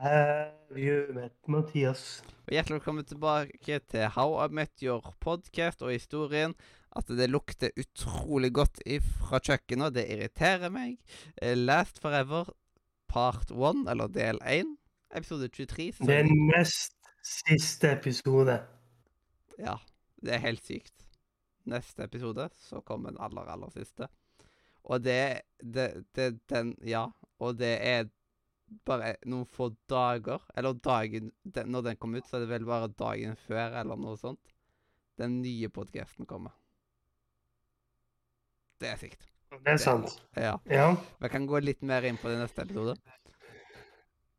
Have you met Mathias? Og Hjertelig velkommen tilbake til How I Met Your podcast og historien. At det lukter utrolig godt fra kjøkkenet, det irriterer meg. Eh, Last Forever part one, eller del én, episode 23. så- er nest siste episode. Ja, det er helt sykt. Neste episode så kommer den aller, aller siste. Og det, det, det Den Ja. Og det er bare noen få dager Eller dagen den, Når den kommer ut, så er det vel bare dagen før, eller noe sånt. Den nye podcasten kommer. Det er sikt. Det er sant. Ja. Ja, Vi kan gå litt mer inn på det i neste episode.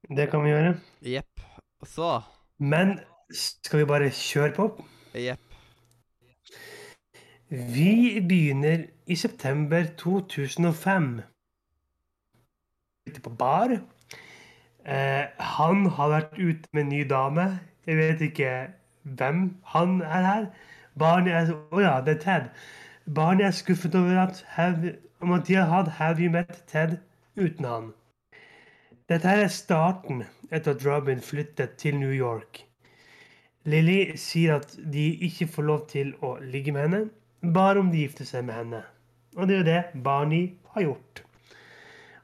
det kan vi gjøre. Jepp. Så Men skal vi bare kjøre på? Jepp. Vi begynner i september 2005. Ute på bar. Eh, han har vært ute med en ny dame. Jeg vet ikke hvem han er her. Barnet er Å ja, det er Ted. Barnet er skuffet over at have, om de har hatt Have You Met Ted uten han. Dette er starten etter at Robin flyttet til New York. Lily sier at de ikke får lov til å ligge med henne, bare om de gifter seg med henne. Og det er jo det Barney har gjort.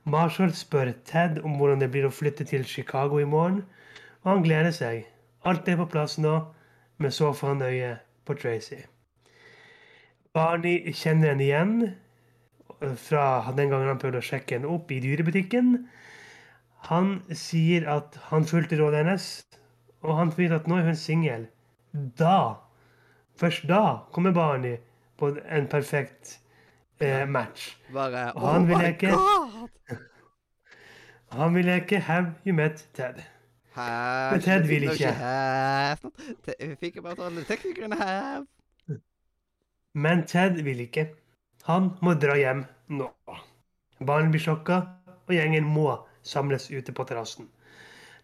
Marshall spør Ted om hvordan det blir å flytte til Chicago i morgen, og han gleder seg. Alt er på plass nå, men så får han øye på Tracy. Barney kjenner henne igjen fra den gangen han prøvde å sjekke henne opp i dyrebutikken. Han sier at han fulgte rådet hennes, og han får at nå er hun singel. Da, først da, kommer Barney på en perfekt eh, match. Bare Og han Oh vil my leke. Han vil leke Have You Met Ted. Have Men Ted vil ikke. Vi fikk bare alle teknikerne have. Men Ted vil ikke. Han må dra hjem nå. Barn blir sjokka, og gjengen må samles ute på terrassen.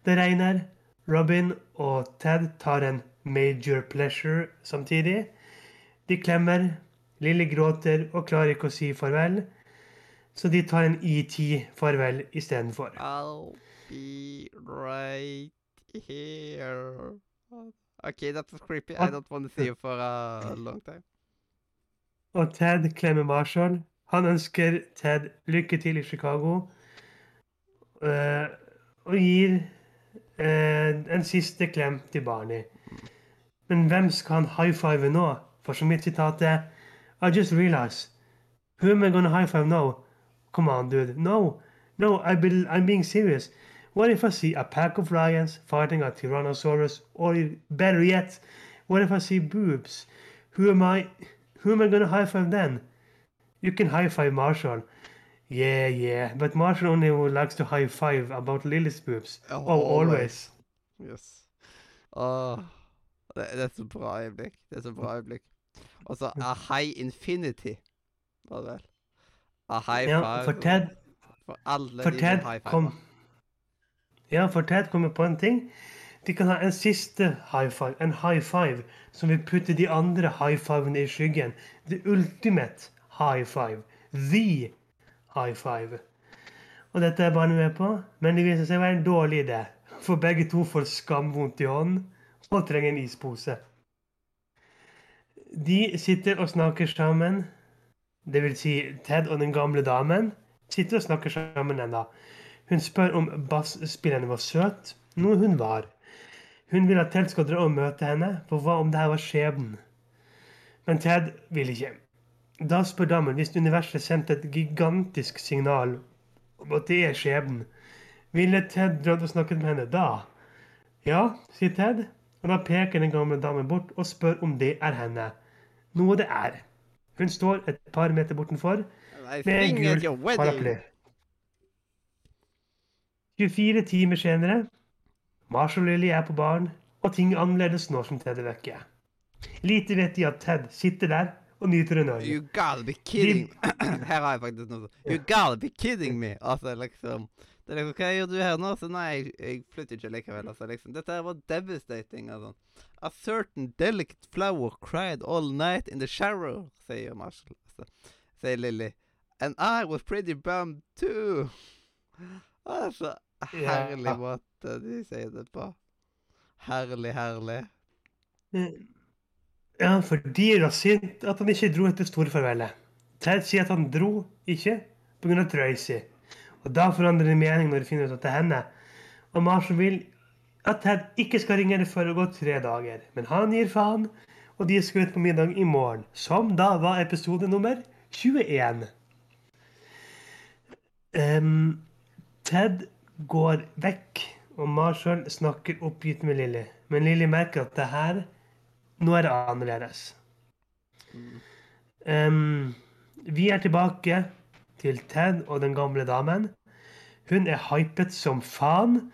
Det regner. Robin og Ted tar en major pleasure samtidig. De klemmer. Lille gråter og klarer ikke å si farvel, så de tar en ET-farvel istedenfor. I'll be right here. OK, that was creepy. I don't want to see you for a long time. Og Ted klemmer Marshall. Han ønsker Ted lykke til i Chicago. uh, og gir uh, en siste klem til Barney. Men hvem skal han high five nå? For som mitt sitat er I just realized. Who am I gonna high five now? Come on, dude. No. No, I be, I'm being serious. What if I see a pack of lions fighting a tyrannosaurus? Or better yet, what if I see boobs? Who am I? Who am I gonna high five then? You can high five Marshall. Yeah, yeah, but Marshall only likes to high five about Lily's boobs. Oh, Oh, always. Yes. Oh, er så bra øyeblikk. Det er bra øyeblikk. Og så a high infinity, var det vel. A high Ja, five. for Ted, For alle for Ted high five. kom Ja, for Ted kommer på en ting. De kan ha en siste high five, en high five, som vil putte de andre high fivene i skyggen. The ultimate high five. The high five. Og dette er barnet med på, men det viser seg å være en dårlig idé. For begge to får skamvondt i hånden og trenger en ispose. De sitter og snakker sammen. Det vil si Ted og den gamle damen sitter og snakker sammen ennå. Hun spør om bassspilleren var søt, noe hun var. Hun vil at Ted skal dra og møte henne, for hva om det her var skjebnen? Men Ted vil ikke. Da spør damen hvis universet sendte et gigantisk signal om at det er skjebnen. Ville Ted dratt og snakket med henne da? Ja, sier Ted, og da peker den gamle damen bort og spør om det er henne. Noe det er. Hun står et par meter bortenfor med en gul paraply. 24 timer senere, Marshall og Lily er på baren, og ting er annerledes nå som Ted er vekke. Lite vet de at Ted sitter der og nyter en øl. You gotta be kidding Her har jeg faktisk noe sånt. You gotta be kidding me! Altså, liksom det er liksom, Hva gjør du her nå? Så nei, jeg, jeg flytter ikke likevel. Altså, liksom. Dette her var devastating. Altså. A certain delicate flower cried all night in the shower, sier Marshall. Altså, sier Lily. And I was pretty bummed too. Altså, herlig yeah. måte de sier det på. Herlig, herlig. Ja, fordi da at han ikke dro etter storfarvelet. Ted sier at han dro ikke pga. Tracy. Og da forandrer det mening når de finner ut at det er henne. Og Marshall vil at Ted ikke skal ringe henne før det går tre dager. Men han gir faen, og de skal ut på middag i morgen. Som da var episode nummer 21. Um, Ted går vekk, og Marshall snakker oppgitt med Lily. Men Lily merker at det her Nå er det annerledes. Um, vi er tilbake til Ted og den gamle damen. Hun er hypet som faen.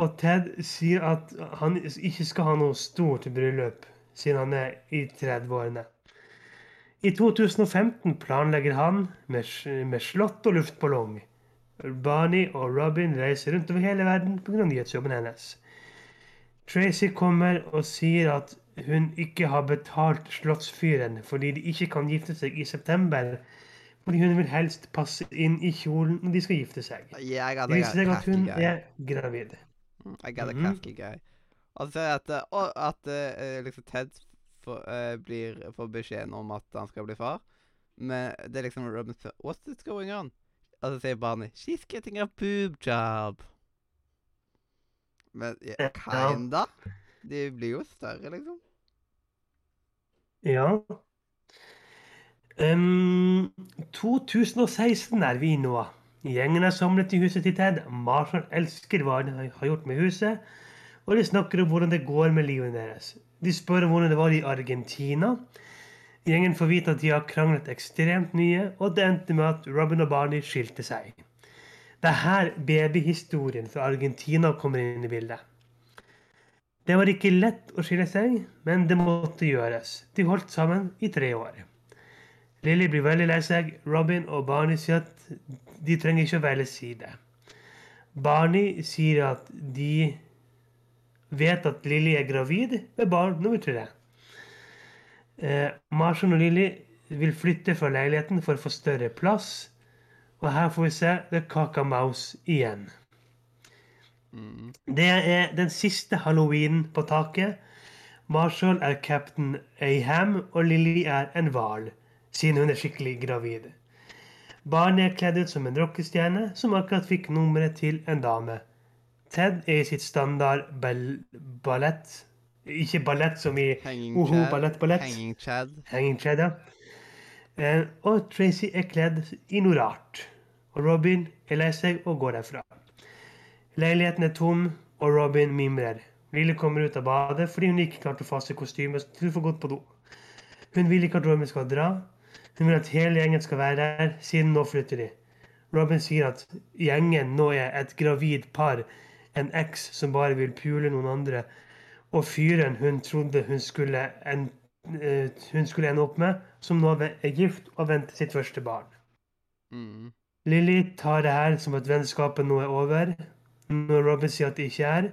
Og Ted sier at han ikke skal ha noe stort bryllup, siden han er i 30-årene. I 2015 planlegger han med, med slott og luftballong. Barney og Robin reiser rundt over hele verden pga. nyhetsjobben hennes. Tracy kommer og sier at hun ikke har betalt slottsfyren fordi de ikke kan gifte seg i september. Fordi hun vil helst passe inn i kjolen når de skal gifte seg. Det viser seg at hun er gravid. Mm, I got a Mhm. crafty guy. Og så ser jeg at, eh, og at uh, liksom Ted får, uh, blir, får beskjeden om at han skal bli far. Men det er liksom Robin spør What's this going on? Og så sier Barney She's getting a boob job. Men ja, Ja. kinda. De blir jo større, liksom. Ja. Um, 2016 er vi nå. Gjengen er samlet i huset til Ted. Marshall elsker hva han har gjort med huset. Og de snakker om hvordan det går med livet deres. De spør om hvordan det var i Argentina. Gjengen får vite at de har kranglet ekstremt mye, og det endte med at Robin og Barney skilte seg. Det er her babyhistorien fra Argentina kommer inn i bildet. Det var ikke lett å skille seg, men det måtte gjøres. De holdt sammen i tre år. Lily blir veldig lei seg. Robin og Barney sier at de trenger ikke å velge side. Barney sier at de vet at Lily er gravid med barn nummer tre. Eh, Marshall og Lily vil flytte fra leiligheten for å få større plass. Og her får vi se The Cacamaus igjen. Mm. Det er den siste halloween på taket. Marshall er captain Aham, og Lily er en hval, siden hun er skikkelig gravid. Barnet er kledd ut som en rockestjerne, som akkurat fikk nummeret til en dame. Ted er i sitt standard ball ballett. Ikke ballett som i Hanging Oho, Chad. ballett, ballett. Hanging Chad. Hanging Chad, ja. Eh, og Tracy er kledd i noe rart. Og Robin er lei seg og går derfra. Leiligheten er tom, og Robin mimrer. Lille kommer ut av badet fordi hun ikke klarte å få av seg kostymet til å få gått på do. Hun vil ikke at Robin skal dra. Hun vil at hele gjengen skal være der, siden nå flytter de. Robin sier at gjengen nå er et gravid par, en eks som bare vil pule noen andre, og fyren hun trodde hun skulle, en, eh, hun skulle ende opp med, som nå er gift og venter sitt første barn. Mm. Lily tar det her som at vennskapet nå er over, når Robin sier at det ikke er.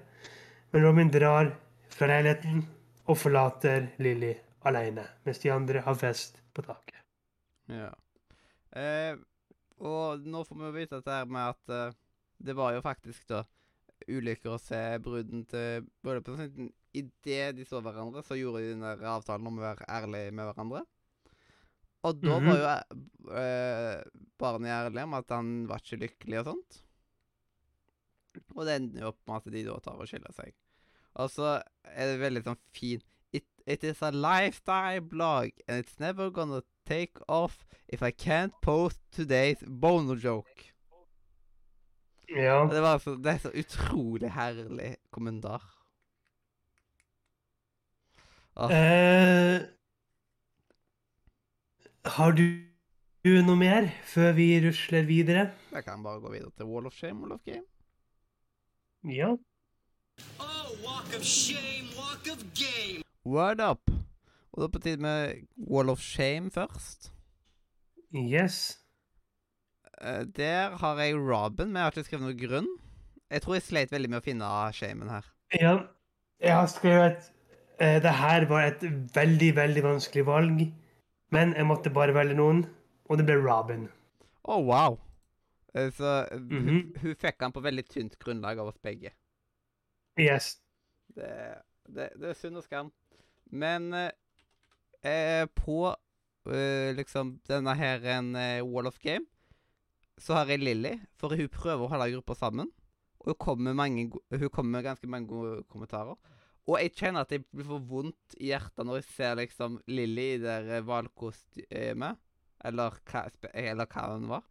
Men Robin drar fra leiligheten og forlater Lily alene, mens de andre har fest på taket. Ja. Eh, og nå får vi jo vite dette her med at eh, det var jo faktisk da ulykker å se bruden til bryllupet. Idet de så hverandre, så gjorde de den der avtalen om å være ærlige med hverandre. Og da Mhm. var jo eh, barnet ærlig om at han var ikke lykkelig og sånt. Og det ender jo opp med at de da tar og skiller seg. Og så er det veldig sånn fin It, is a lifestyle blog, and it's never gonna take off if I can't post today's boner joke. Ja. Det, var så, det er så utrolig herlig kommentar. Ah. Eh, har du, du noe mer før vi rusler videre? Jeg kan bare gå videre til Wall of Shame, Wall of Game. Ja. Oh, walk of shame, walk of game. Word up! Og da på tide med Wall of Shame først. Yes. Eh, der har jeg Robin, men jeg har ikke skrevet noen grunn. Jeg tror jeg sleit veldig med å finne shamen her. Ja, jeg har skrevet uh, det her var et veldig, veldig vanskelig valg. Men jeg måtte bare velge noen, og det ble Robin. Å, wow. Så Så -hmm. hun, Mhm. hun fikk han på veldig tynt grunnlag av oss begge. Yes. Det, det, det er synd og skam. Men eh, eh, på eh, liksom denne her en eh, Wall of Game, så har jeg Lilly, for hun prøver å holde gruppa sammen. Og hun kommer, med kommer med ganske mange gode kommentarer. Og jeg kjenner at jeg blir for vondt i hjertet når jeg ser liksom Lilly i det hvalkostymet. Eller, eller hva hun var.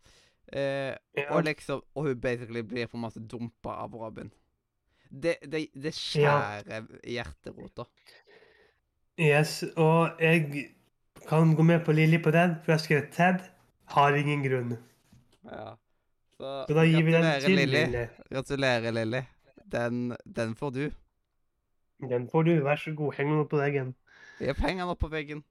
Eh, Ja. og liksom Og hun basically blir på en måte dumpa av Robin. Det, det, det skjærer ja. hjerterota. yes. Og jeg kan gå med på Lilly på den, for jeg har skrevet Ted. Har ingen grunn. Ja. Så, Så da gir vi den til Lilly. Lilly. Gratulerer, Lilly. Den, den får du. Den får du. Vær så god. Heng den opp på veggen. Jeg har den opp på veggen.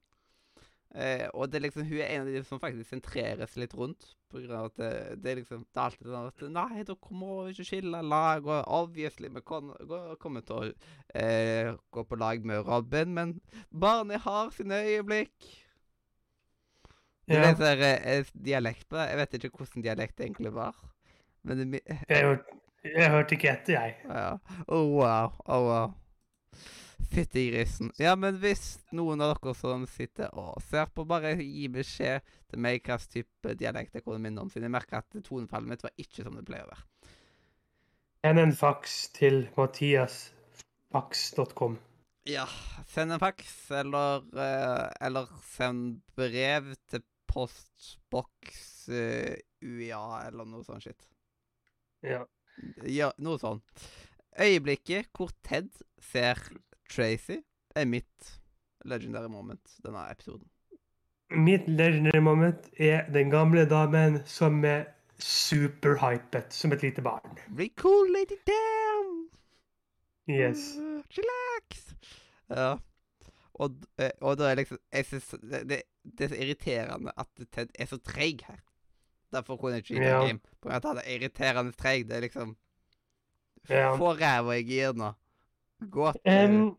Eh, og det er liksom, hun er en av de som faktisk sentreres litt rundt. På grunn av at det, det er liksom Det er alltid sånn at Nei, dere må ikke skille lag. Og obviously vi kommer til å eh, gå på lag med Robin, men barnet har sine øyeblikk. Ja. Det er Ja. litt eh, dialekt på. Jeg vet ikke hvordan dialekt egentlig var. Men det, er Jeg, hørte, jeg hørte ikke etter, jeg. Ja. Oh, wow. Oh, wow. Fytti grisen. Ja, men hvis noen av dere som sitter og ser på, bare gi beskjed til meg hva slags type dialekt jeg kunne minne om, siden jeg merker at tonefallet mitt var ikke som det pleier å være. Send en faks til mathiasfaks.com. Ja, send en fax, eller, eh, eller send brev til postboks eh, UiA, eller noe sånt shit. Ja. Ja, noe sånn. Øyeblikket hvor Ted ser Tracy, er mitt legendary moment denne episoden. Mitt legendary moment er den gamle damen som er superhypet som et lite barn. Be cool, lady damn! Yes. Uh, relax! Ja. Og, eh, og da er liksom synes det, det, det er så irriterende at Ted er så treig her. Derfor kunne jeg ikke gi det Ja. game. På grunn av at han er irriterende treig. Det er liksom Ja. Få ræva i gir nå. Gå til Em,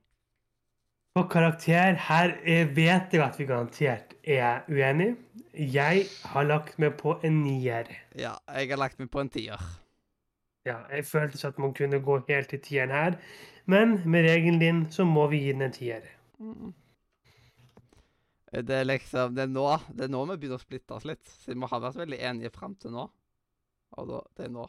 på karakter, her er, vet jeg at vi garantert er uenige. Jeg har lagt meg på en nier. Ja, jeg har lagt meg på en tier. Ja, jeg følte at man kunne gå helt til tieren her, men med regelen din så må vi gi den en tier. Mm. Det er liksom Det er nå det er nå vi begynner å splitte oss litt. Siden vi har vært veldig enige fram til nå. Og da, det er nå.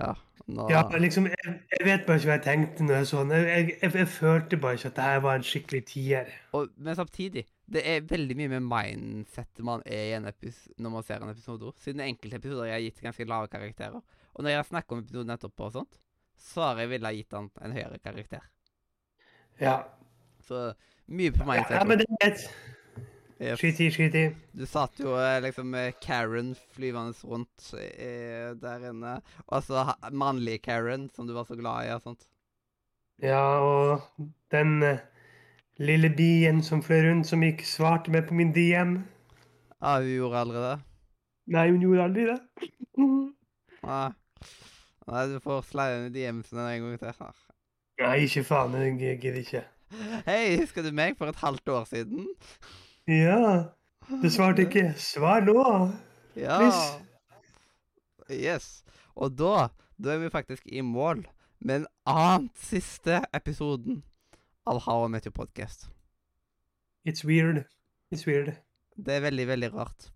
Ja. Nå Ja, liksom, jeg, jeg vet bare ikke hva jeg tenkte når jeg så den. Jeg, jeg, jeg følte bare ikke at det her var en skikkelig tier. og, Men samtidig, det er veldig mye med mindsettet man er i en episode, når man ser en episode. Siden enkelte episoder jeg har gitt ganske lave karakterer. Og når jeg snakker om episoden nettopp og sånt, så har jeg villet gitt han en høyere karakter. Ja, Så mye på ja, mindset. ja men det er greit. Yes. Skyt i, skyt i. Du satt jo eh, liksom med Karen flyvende rundt eh, der inne. Og så mannlig mannlige Karen, som du var så glad i og sånt. Ja, og den eh, lille bien som fløy rundt, som ikke svarte med på min DM. Ja, hun gjorde aldri det. Nei, hun gjorde aldri det. Nei, Nei du får sleie ned i DM-ene en gang til. Her. Nei, ikke faen. Jeg gidder ikke. Hei, husker du meg for et halvt år siden? Ja, du svarte ikke. Svar nå. Ja. Please. Yes. Og da, da er vi faktisk i mål med den annen siste episoden av How I Met Your Podcast. It's weird. It's weird. Det er veldig, veldig rart.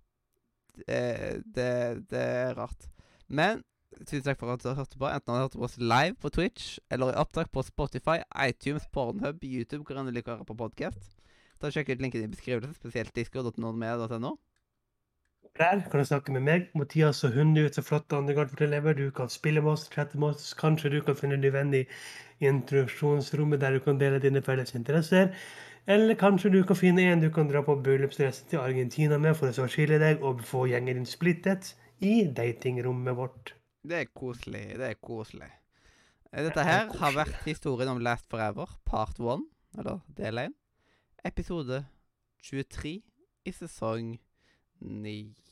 Det, det, det er rart. Men tusen takk for at du har hørt på. Enten du har hørt på oss live på Twitch, eller i opptak på Spotify, iTunes, Pornhub, YouTube, hvor enn du liker å høre på podkast. Ta og Sjekk ut linken i beskrivelsen, spesielt discord.nordmed.no. Der kan du snakke med meg, Mathias og hundrevis av flotte undergardselever. Du kan spille med oss, chatte med oss. Kanskje du kan finne din venn i introduksjonsrommet der du kan dele dine felles interesser. Eller kanskje du kan finne en du kan dra på bryllupsreise til Argentina med for å så skille deg og få gjengen din splittet i datingrommet vårt. Det er koselig. Det er koselig. Eh, Dette her har vært historien om Last Forever, part one, eller del én. Episode 23 i sesong 9.